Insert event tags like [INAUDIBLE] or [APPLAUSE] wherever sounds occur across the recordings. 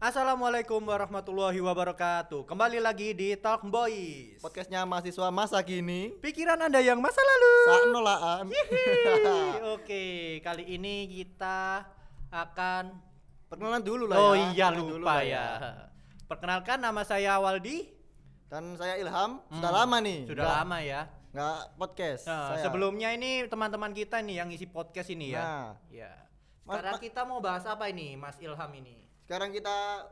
Assalamualaikum warahmatullahi wabarakatuh. Kembali lagi di Talk Boys. Podcastnya mahasiswa masa kini Pikiran Anda yang masa lalu. saat nolaan Hihi. [LAUGHS] Oke, kali ini kita akan perkenalan dulu lah Oh ya iya Perkenalan dulu lupa lah ya. Perkenalkan nama saya Waldi. dan saya Ilham sudah Hmm, lama nih Sudah nggak- lama ya. nggak podcast Nah, saya. sebelumnya ini teman-teman kita nih yang isi podcast ini ya. Nah. Ya. Sekarang kita mau bahas apa ini, Mas Ilham ini? Sekarang kita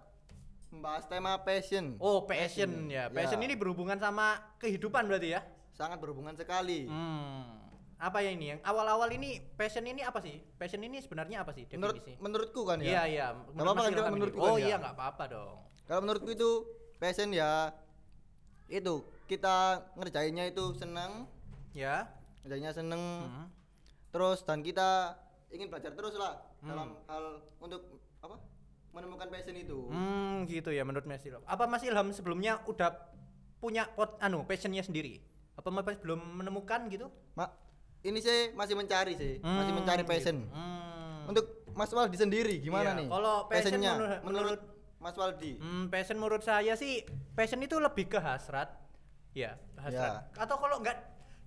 membahas tema passion Oh, passion ya. Passion Ya. ini berhubungan sama kehidupan berarti ya? sangat berhubungan sekali Hmm. Apa ya ini yang awal-awal ini passion ini apa sih? Passion ini sebenarnya apa sih menurut menurutku kan Iya ya iya. apa-apa Mas kan menurutku Oh kan iya ya. nggak apa-apa dong. kalau menurutku itu passion ya itu kita ngerjainnya itu senang Ya. ngerjainnya seneng Hmm. terus dan kita ingin belajar terus lah Hmm. dalam hal untuk menemukan passion itu Hmm, gitu ya menurut Mas Ilham. Apa Mas Ilham sebelumnya udah punya pot anu passionnya sendiri? Apa Mas belum menemukan gitu? Ma, ini sih masih mencari sih, masih Hmm, mencari passion. gitu. Hmm. Untuk Mas Waldi sendiri gimana Iya, nih? kalau passion Passionnya menurut- menurut- Mas Waldi. Hmm, passion menurut saya sih passion itu lebih ke hasrat. Ya, hasrat. Atau kalau enggak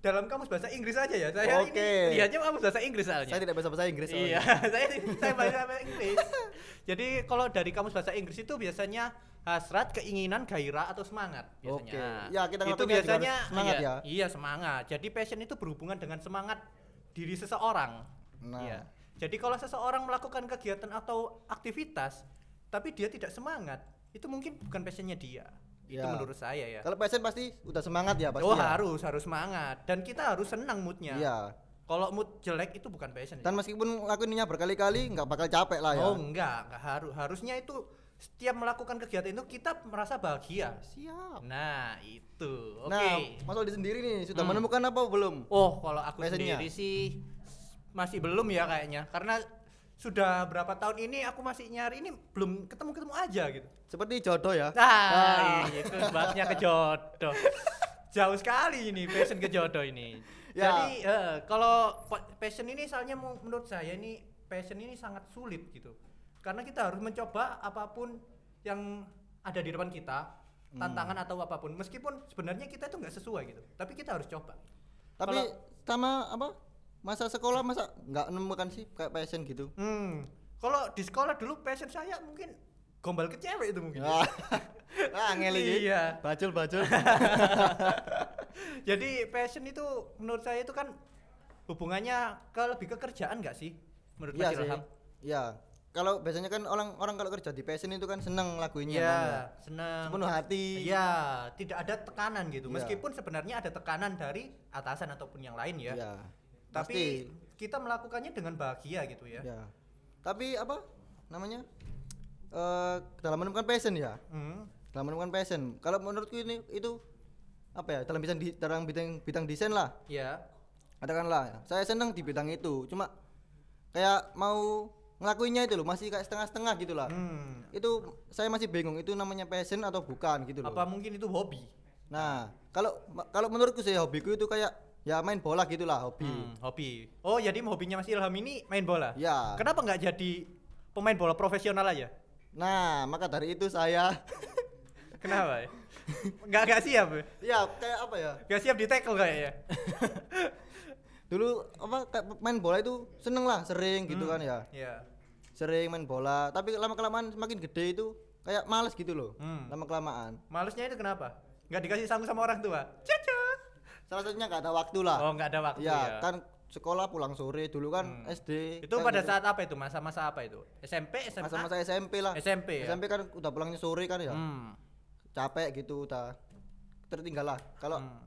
dalam kamus bahasa Inggris aja ya. Saya Oke. ini lihatnya kamus bahasa Inggris soalnya. Saya tidak bisa [LAUGHS] bahasa Inggris. Iya, soalnya. saya saya bahasa Inggris. Jadi kalau dari kamus bahasa Inggris itu biasanya hasrat, keinginan, gairah atau semangat biasanya. Oke. Ya, kita itu biasanya semangat iya, ya. Iya, semangat. Jadi passion itu berhubungan dengan semangat diri seseorang. Nah. Iya. Jadi kalau seseorang melakukan kegiatan atau aktivitas tapi dia tidak semangat, itu mungkin bukan passionnya dia. Itu Ya. menurut saya ya. Kalau passion pasti udah semangat ya pasti. Oh ya? harus harus semangat dan kita harus senang moodnya. Iya. Kalau mood jelek itu bukan passion. Dan meskipun lakuinnya berkali-kali nggak bakal capek lah ya. Oh enggak, enggak harus. Harusnya itu setiap melakukan kegiatan itu kita merasa bahagia. Siap. Nah, itu. Oke. Nah, Mas Waldi sendiri nih sudah Hmm. menemukan apa belum? Oh, kalau aku Passionnya? sendiri sih masih belum ya kayaknya. Karena sudah berapa tahun ini aku masih nyari ini belum ketemu-ketemu aja gitu. Seperti jodoh ya. Nah, itu bahasnya ke jodoh. [LAUGHS] Jauh sekali ini passion ke jodoh ini. Ya. Jadi eh, kalau pa- passion ini soalnya menurut saya ini passion ini sangat sulit gitu. Karena kita harus mencoba apa pun yang ada di depan kita, Hmm. tantangan atau apa pun. Meskipun sebenarnya kita itu nggak sesuai gitu, tapi kita harus coba. Tapi Kalau- sama apa? Masa sekolah masa nggak menemukan sih kayak passion gitu? Hmm. Kalau di sekolah dulu passion saya mungkin gombal ke cewek itu mungkin. Ah, [LAUGHS] ah ngeli Iya. Bacul bacul. [LAUGHS] Jadi passion itu menurut saya itu kan hubungannya ke lebih ke kerjaan nggak sih? Menurut Iya Mas sih. Ilham? Iya. Kalau biasanya kan orang orang kalau kerja di passion itu kan seneng Iya, kan ya. senang. Sepenuh hati. Iya, tidak ada tekanan gitu. Iya. Meskipun sebenarnya ada tekanan dari atasan ataupun yang lain ya. Tapi Pasti. kita melakukannya dengan bahagia gitu ya. Iya. Tapi apa namanya? Eh dalam menemukan passion ya. Hmm. Dalam menemukan passion. Kalau menurutku ini itu apa ya? Dalam bidang di, dalam bidang bidang desain lah. Iya. Katakanlah, saya senang di bidang itu. Cuma kayak mau ngelakuinnya itu loh, masih kayak setengah-setengah gitu lah. Hmm. Itu saya masih bingung itu namanya passion atau bukan gitu loh. Apa mungkin itu hobi? Nah, kalau kalau menurutku sih hobiku itu kayak ya main bola gitulah hobi. Hmm, hobi. Oh, jadi hobinya Mas Ilham ini main bola? Ya. Kenapa nggak jadi pemain bola profesional aja? Nah, maka dari itu saya [LAUGHS] Kenapa? ya? Nggak nggak siap? ya? ya kayak apa ya? Nggak siap di tackle kayaknya. [LAUGHS] Dulu apa main bola itu seneng lah, sering gitu Hmm. kan ya. Iya. Sering main bola, tapi lama kelamaan semakin gede itu kayak males gitu loh. Hmm. Lama kelamaan. Malesnya itu kenapa? Nggak dikasih sanggup sama orang tua? Caca. Salah satunya nggak ada waktu lah. Oh, nggak ada waktu ya, ya. kan sekolah pulang sore dulu kan Hmm. SD. Itu kan pada gitu. saat apa itu? Masa-masa apa itu? SMP, SMA? masa-masa SMP lah. SMP ya? SMP kan udah pulangnya sore kan ya. Hmm. Capek gitu udah tertinggal lah. Kalau Hmm.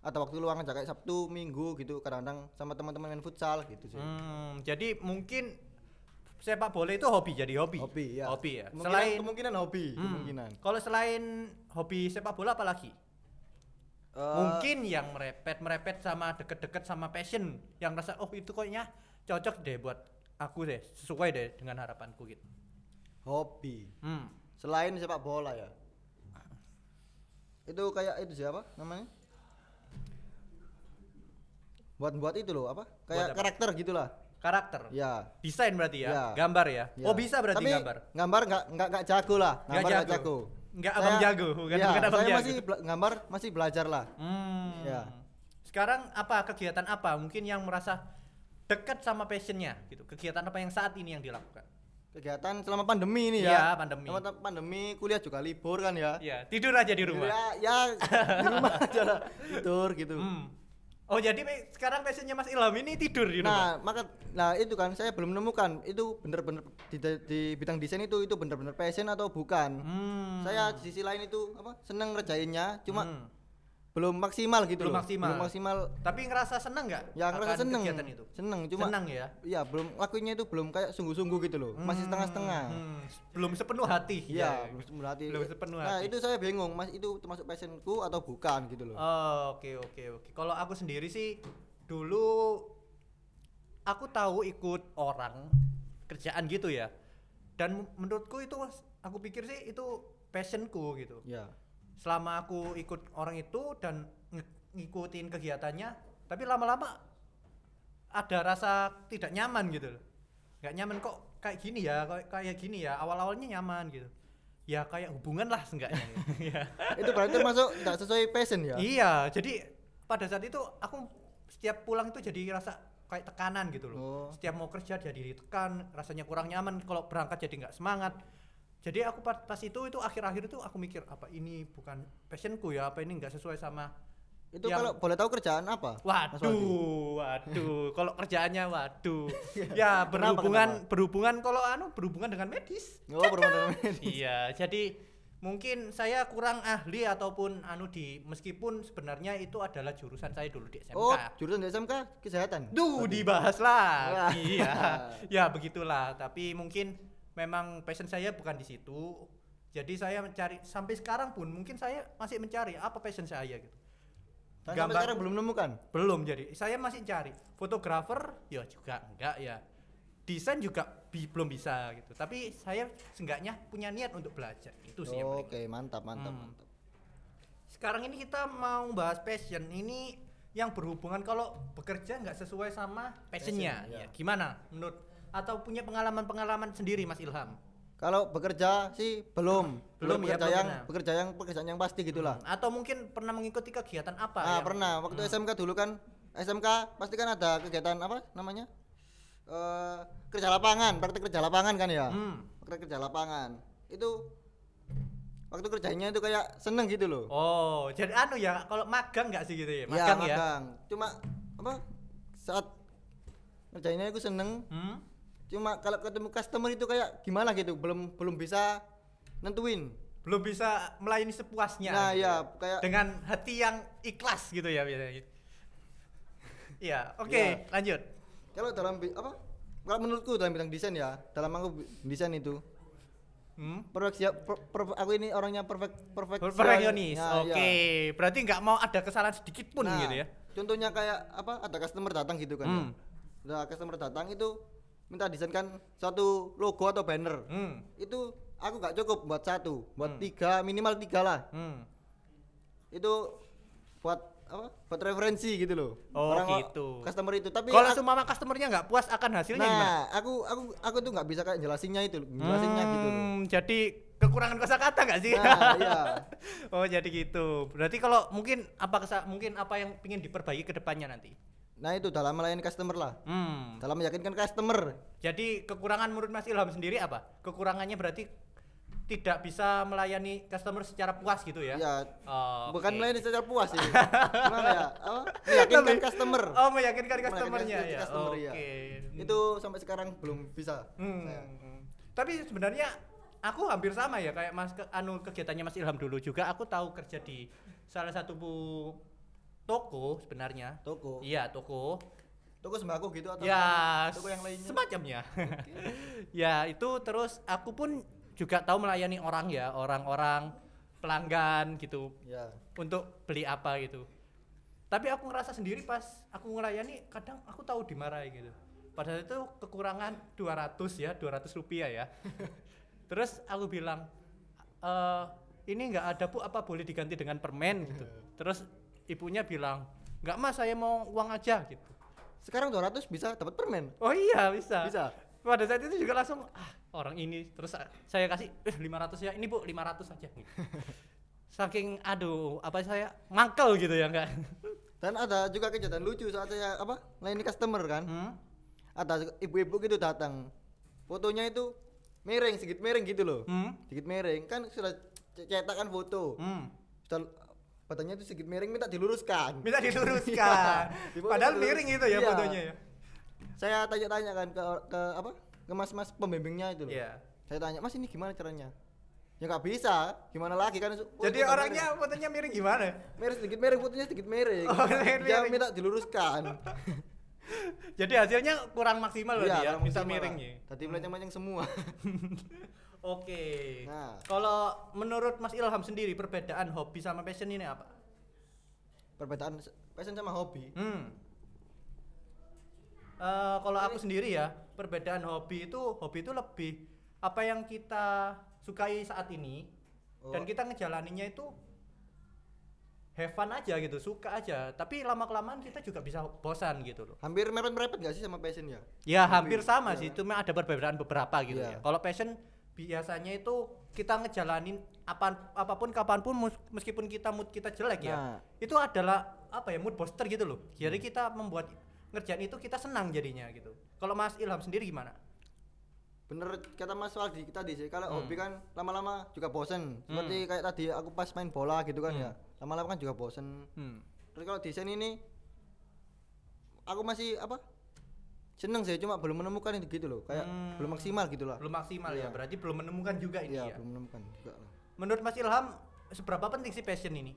ada waktu luang aja kayak Sabtu, Minggu gitu kadang-kadang sama teman-teman main futsal gitu sih. Hmm, jadi mungkin sepak bola itu hobi jadi hobi. Hobi ya. Hobi ya. Kemungkinan, Selain kemungkinan hobi, Hmm. kemungkinan. Kalau selain hobi sepak bola apa lagi? Eh, Mungkin yang merepet merepet sama deket-deket sama passion yang rasa oh itu kayaknya cocok deh buat aku deh sesuai deh dengan harapanku gitu. hobi. Hmm. Selain sepak bola ya. Itu kayak itu siapa namanya? Buat-buat itu loh apa? Kayak Buat apa? karakter gitulah. karakter. Ya. Desain berarti ya, Ya. gambar ya. ya. Oh bisa berarti Tapi gambar. gambar nggak nggak nggak jago lah. Gambar nggak jago. jago. Nggak abang jago, bukan ya, bukan abang saya jago. masih gambar masih belajar lah. Hmm. Ya. Sekarang apa kegiatan apa mungkin yang merasa dekat sama passionnya gitu? Kegiatan apa yang saat ini yang dilakukan? Kegiatan selama pandemi ini Iya, ya. pandemi. Selama pandemi kuliah juga libur kan ya. Ya tidur aja di rumah. Ya, ya [LAUGHS] di rumah aja lah. Tidur gitu. Hmm. Oh jadi sekarang passionnya Mas Ilham ini tidur di rumah. Nah, maka nah itu kan saya belum menemukan itu bener-bener di, di bidang desain itu itu bener-bener passion atau bukan. Hmm. Saya di sisi lain itu apa seneng ngerjainnya cuma Hmm. Belum maksimal gitu Belum loh. maksimal. Belum maksimal. Tapi ngerasa seneng nggak? Ya ngerasa seneng. Kegiatan itu. Seneng cuma seneng ya. Iya, belum lakuinnya itu belum kayak sungguh-sungguh gitu loh. Masih setengah-setengah. Hmm, belum sepenuh hati. Iya, ya. belum sepenuh hati. Belum sepenuh Nah, hati. itu saya bingung, Mas, itu termasuk passionku atau bukan gitu loh. Oh, Oke oke oke. Kalau aku sendiri sih dulu aku tahu ikut orang kerjaan gitu ya. Dan menurutku itu aku pikir sih itu passionku gitu. Ya. Selama aku ikut orang itu dan nge- ngikutin kegiatannya, tapi lama-lama ada rasa tidak nyaman gitu loh. Nggak nyaman kok kayak gini ya, kayak kayak gini ya. Awal-awalnya nyaman gitu. Ya kayak hubungan lah seenggaknya. [LAUGHS] Ya. itu berarti termasuk nggak sesuai passion ya? Iya, jadi pada saat itu aku setiap pulang itu jadi rasa kayak tekanan gitu loh. Oh. Setiap mau kerja jadi ditekan, rasanya kurang nyaman. Kalau berangkat jadi nggak semangat. Jadi aku pas, itu itu akhir-akhir itu aku mikir apa ini bukan passionku ya, apa ini nggak sesuai sama. Itu Yang- kalau boleh tahu kerjaan apa? Waduh, waduh. [LAUGHS] kalau kerjaannya waduh. ya Kenapa, berhubungan kenapa? berhubungan kalau anu berhubungan dengan medis. Oh, berhubungan dengan [LAUGHS] iya, jadi mungkin saya kurang ahli ataupun anu di meskipun sebenarnya itu adalah jurusan saya dulu di SMK. Oh, jurusan di SMK kesehatan. Duh, Tadi. dibahas lah. [LAUGHS] iya. Ya, begitulah. Tapi mungkin memang passion saya bukan di situ. Jadi saya mencari sampai sekarang pun mungkin saya masih mencari apa passion saya gitu. Sampai gambar- sekarang belum menemukan. Belum jadi. Saya masih cari. Fotografer ya juga enggak ya. Desain juga bi- belum bisa gitu. Tapi saya seenggaknya punya niat untuk belajar. Itu sih yang Oke, penting. mantap, mantap, Hmm. mantap. Sekarang ini kita mau bahas passion. Ini yang berhubungan kalau bekerja nggak sesuai sama passionnya. Passion, ya. ya. Gimana menurut atau punya pengalaman-pengalaman sendiri Mas Ilham? Kalau bekerja sih belum, Belum ya, bekerja belum yang pernah. bekerja yang pekerjaan yang pasti gitulah. Hmm, Atau mungkin pernah mengikuti kegiatan apa? Ah, yang- pernah waktu Hmm. SMK dulu kan SMK pasti kan ada kegiatan apa namanya? Eh kerja lapangan, praktek kerja lapangan kan ya. Hmm. Praktek kerja lapangan. Itu waktu kerjanya itu kayak seneng gitu loh. Oh, jadi anu ya, kalau magang nggak sih gitu ya? Ya, Magang ya? magang. Cuma apa? Saat kerjanya aku seneng, Hmm? Cuma kalau ketemu customer itu kayak gimana gitu, belum belum bisa nentuin. belum bisa melayani sepuasnya. Nah, gitu ya, kayak- dengan hati yang ikhlas gitu ya biasanya. Iya, oke, Ya. lanjut. Kalau dalam apa? Kalau menurutku dalam bidang desain ya, dalam aku desain itu Hmm? perfect per- per- aku ini orangnya perfect perfect Perfeksionis. Ya, oke, ya. berarti nggak mau ada kesalahan sedikit pun Nah, gitu ya. Contohnya kayak apa? Ada customer datang gitu kan. Hmm. Ya. Ada customer datang itu minta desainkan suatu logo atau banner. Hmm. Itu aku nggak cukup buat satu, buat Hmm. tiga minimal tiga lah. Hmm. Itu buat apa? Buat referensi gitu loh. Oh, Orang- gitu. Customer itu. Tapi Kalau semua customernya nggak puas akan hasilnya gimana? nah, aku aku aku tuh nggak bisa kayak jelasinnya itu, jelasinnya gitu loh. Hmm, Jadi kekurangan kosakata nggak sih? Nah, iya. [LAUGHS] oh jadi gitu. Berarti kalau mungkin apa mungkin apa yang ingin diperbaiki ke depannya nanti? Nah, itu dalam melayani customer lah. Hmm. Dalam meyakinkan customer. Jadi kekurangan menurut Mas Ilham sendiri apa? Kekurangannya berarti tidak bisa melayani customer secara puas gitu ya? Ya, Oh, bukan oke. melayani secara puas sih. [LAUGHS] Gimana ya? Apa? Meyakinkan customer. Oh, meyakinkan customernya Meyakinkan ya. customer, Oke. iya. Itu sampai sekarang belum bisa. Hmm. saya. Tapi sebenarnya aku hampir sama ya kayak Mas ke, anu kegiatannya Mas Ilham dulu juga aku tahu kerja di salah satu bu- toko sebenarnya. Toko. Iya, toko. Toko sembako gitu atau ya, toko yang lainnya? semacamnya. [LAUGHS] ya, itu terus aku pun juga tahu melayani orang ya, orang-orang pelanggan gitu Ya. untuk beli apa gitu. Tapi aku ngerasa sendiri pas aku ngelayani kadang aku tahu dimarahi gitu. Padahal itu kekurangan 200 ya, 200 rupiah ya. [LAUGHS] Terus aku bilang, "Eh, ini nggak ada bu, apa boleh diganti dengan permen gitu. Terus ibunya bilang, nggak mas, saya mau uang aja gitu. sekarang 200 bisa dapat permen. Oh iya bisa. Bisa. Pada saat itu juga langsung ah orang ini terus saya kasih eh 500 ya ini bu 500 aja. [LAUGHS] Saking aduh apa saya mangkel gitu ya enggak. Dan ada juga kejadian lucu saat saya apa layani customer kan. Hmm? Ada ibu-ibu gitu datang. Fotonya itu miring, sedikit miring gitu loh. Hmm? Sedikit miring kan sudah cetakan foto. Hmm. Sudah badannya itu sedikit miring minta diluruskan. Minta diluruskan. [LAUGHS] Difoto Padahal dilurus- miring itu ya Iya. fotonya ya. Saya tanya-tanya kan ke ke apa? Ke mas-mas pembimbingnya itu loh. Iya. Saya tanya, "Mas ini gimana caranya?" Ya nggak bisa, gimana lagi kan? su- Jadi orangnya fotonya miring gimana? miring. miring sedikit miring, fotonya sedikit miring. Oh, miring, miring. minta diluruskan. [LAUGHS] Jadi hasilnya kurang maksimal ya, Iya, kalau bisa lah. miringnya. Tadi melenceng-melenceng semua. [LAUGHS] Oke. Nah. Kalau menurut Mas Ilham sendiri perbedaan hobi sama passion ini apa? Perbedaan passion sama hobi. Hmm. Eh, kalau aku sendiri ya, perbedaan hobi itu hobi itu lebih apa yang kita sukai saat ini dan Oh. kita ngejalaninnya itu have fun aja gitu, suka aja. Tapi lama kelamaan kita juga bisa bosan gitu loh. Hampir mepet-mepet gak sih sama passion ya? Ya Hobi, hampir sama iya. sih, cuma ada perbedaan beberapa gitu ya. Iya. Kalau passion biasanya itu kita ngejalanin apa apa pun kapan pun meskipun kita mood kita jelek ya, Nah. itu adalah apa ya mood booster gitu loh. Jadi kita membuat ngerjain itu kita senang jadinya gitu. Kalau Mas Ilham sendiri gimana? Bener kata Mas Waldi tadi sih, kalau Hmm. hobi kan lama-lama juga bosen. Seperti kayak tadi aku pas main bola gitu kan Hmm. ya. Lama-lama kan juga bosen. Hmm. Terus kalau desain ini aku masih apa? Seneng sih, cuma belum menemukan itu gitu loh. Kayak Hmm. belum maksimal gitu lah. Belum maksimal ya, Iya. berarti belum menemukan juga ini Iya, ya. belum menemukan juga lah. Menurut Mas Ilham seberapa penting sih passion ini?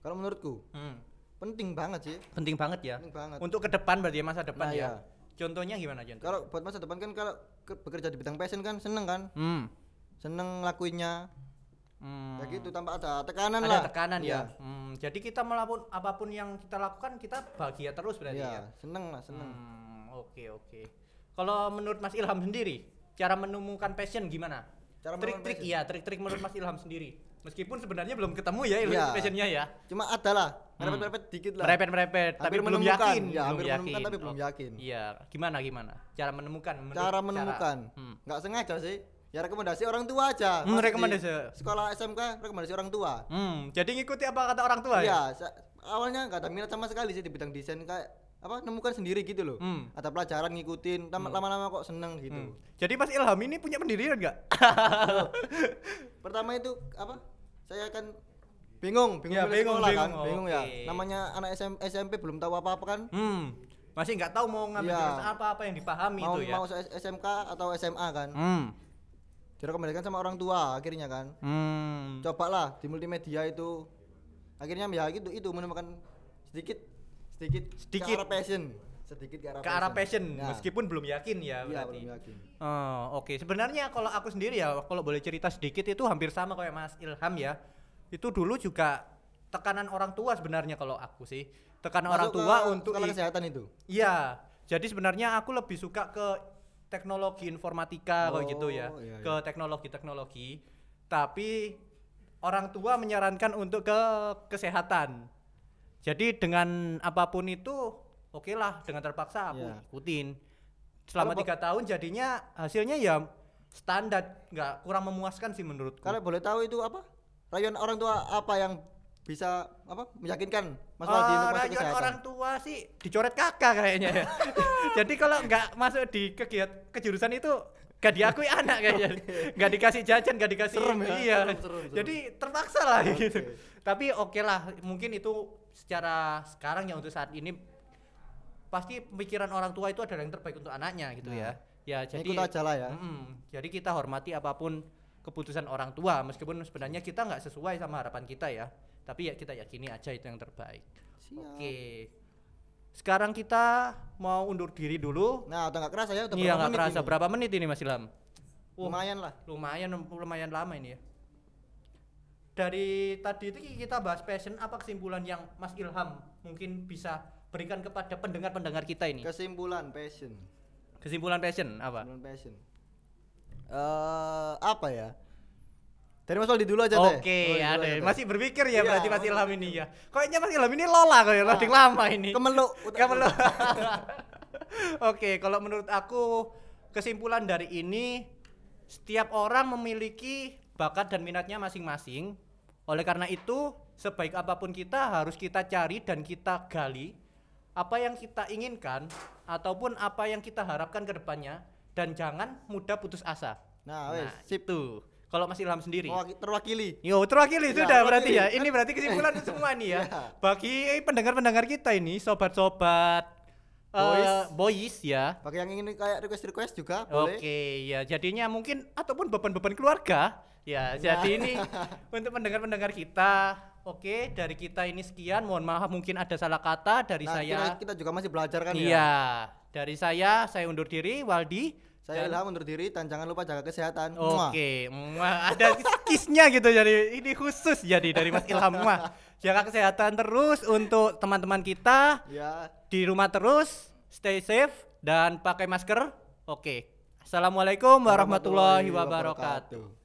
Kalau menurutku Hmm. penting banget sih. Penting banget ya. Penting banget. Untuk ke depan berarti ya, masa depan Nah, ya. iya. Contohnya gimana contoh? Kalau buat masa depan kan kalau ke- bekerja di bidang passion kan seneng kan? Hmm. Seneng lakuinnya. Hmm. Ya gitu tanpa ada tekanan ada lah. tekanan ya. Iya. Hmm, jadi kita melakukan apa pun yang kita lakukan kita bahagia terus berarti ya. Iya, seneng lah, seneng. Hmm, oke oke. Kalau menurut Mas Ilham sendiri, cara menemukan passion gimana? Cara Trik-trik iya, trik-trik menurut Mas Ilham sendiri. Meskipun sebenarnya belum ketemu ya ilmu Iya. passionnya ya. Cuma ada lah, Hmm. merepet-merepet dikit lah. Merepet-merepet, tapi belum yakin. Ya, belum hampir menemukan tapi belum Oh, yakin. Iya, gimana gimana? Cara menemukan? menurut- Cara menemukan. Hmm. Nggak sengaja sih. Ya rekomendasi orang tua aja. Hmm, rekomendasi. Sekolah SMK rekomendasi orang tua. Hmm, jadi ngikuti apa kata orang tua ya? Iya, sa- awalnya nggak ada minat sama sekali sih di bidang desain kayak apa nemukan sendiri gitu loh. Hmm. Ada pelajaran ngikutin, lama- lama-lama kok seneng gitu. Hmm. Jadi Mas Ilham ini punya pendirian nggak? [LAUGHS] Pertama itu apa? Saya kan bingung, bingung Ya, bingung, sekolah bingung. kan, bingung ya. Oke. Namanya anak SM, SMP belum tahu apa-apa kan. Hmm, masih nggak tahu mau ngambil jurusan apa apa yang dipahami mau itu ya. mau SMK atau SMA kan. Hmm. Direkomendasikan sama orang tua akhirnya kan. Hmm. Cobalah di multimedia itu. Akhirnya ya gitu itu menemukan sedikit sedikit, Sedikit. ke arah passion. Sedikit ke arah Ke arah passion, Ya. meskipun belum yakin ya Iya, berarti. belum yakin. Oh, oke. Sebenarnya kalau aku sendiri ya, kalau boleh cerita sedikit itu hampir sama kayak Mas Ilham ya. Itu dulu juga tekanan orang tua sebenarnya kalau aku sih. Tekanan orang Masuk tua ke untuk i- kesehatan itu. Iya. Jadi sebenarnya aku lebih suka ke teknologi informatika kayak gitu ya. Oh, iya, Ke teknologi-teknologi. Tapi orang tua menyarankan untuk ke kesehatan. Jadi dengan apa pun itu oke lah dengan terpaksa aku Iya. ikutin. Selama tiga tahun jadinya hasilnya ya standar, nggak kurang memuaskan sih menurutku. Kalau boleh tahu itu apa? Rayuan orang tua apa yang bisa apa meyakinkan Mas Eh, Waldi untuk masuk rayuan kesehatan? orang tua sih dicoret kakak kayaknya ya. [LAUGHS] Jadi kalau nggak masuk di kegiat kejurusan itu gak diakui anak kayaknya. [LAUGHS] Nggak dikasih jajan, nggak dikasih Serem ya, iya. serem, serem, serem. Jadi terpaksa lah Oke. gitu. Tapi oke lah, mungkin itu secara sekarang ya untuk saat ini pasti pemikiran orang tua itu adalah yang terbaik untuk anaknya gitu Nah, ya. Ya jadi Ikut aja lah ya. Mm-mm. Jadi kita hormati apa pun keputusan orang tua meskipun sebenarnya kita nggak sesuai sama harapan kita ya. Tapi ya kita yakini aja itu yang terbaik. Siap. Oke. Sekarang kita mau undur diri dulu. Nah, udah nggak kerasa ya, udah Iya berapa nggak kerasa ini? berapa menit ini Mas Ilham? Wah, Lumayan lah. lumayan lumayan lama ini ya. Dari tadi itu kita bahas passion apa kesimpulan yang Mas Ilham mungkin bisa berikan kepada pendengar-pendengar kita ini? Kesimpulan passion. Kesimpulan passion apa? Kesimpulan passion. Eh apa ya? Dari Mas Waldi dulu aja Oke, deh. Dulu ada deh. masih berpikir ya Iya, berarti Mas Ilham ini ya. Kayaknya Mas Ilham ini lola kayak loading lama ini. kemeluk. [LAUGHS] Kemeluk. [LAUGHS] Oke, kalau menurut aku kesimpulan dari ini setiap orang memiliki bakat dan minatnya masing-masing. Oleh karena itu, sebaik apa pun kita harus kita cari dan kita gali apa yang kita inginkan ataupun apa yang kita harapkan ke depannya dan jangan mudah putus asa. Nah, wes, sip. Tuh. Kalau Mas Ilham sendiri. Terwakili. Yo, terwakili Ya, sudah berarti terwakili. ya. Ini berarti kesimpulan [LAUGHS] semua nih ya. Ya. Bagi pendengar-pendengar kita ini, sobat-sobat eh, Boys. boys ya. Bagi yang ingin kayak request-request juga Oke, boleh. ya jadinya mungkin ataupun beban-beban keluarga. Ya, jadi ini untuk pendengar-pendengar kita. Oke, dari kita ini sekian. Mohon maaf mungkin ada salah kata dari Nah, saya. kita, kita juga masih belajar kan ya. Iya, dari saya saya undur diri Waldi. Saya Ilham undur diri dan jangan lupa jaga kesehatan. Oke, Mwah. ada kisnya gitu jadi ini khusus jadi dari Mas Ilham Mwah. Jaga kesehatan terus untuk teman-teman kita Ya. di rumah terus, stay safe dan pakai masker. Oke. Assalamualaikum warahmatullahi wabarakatuh.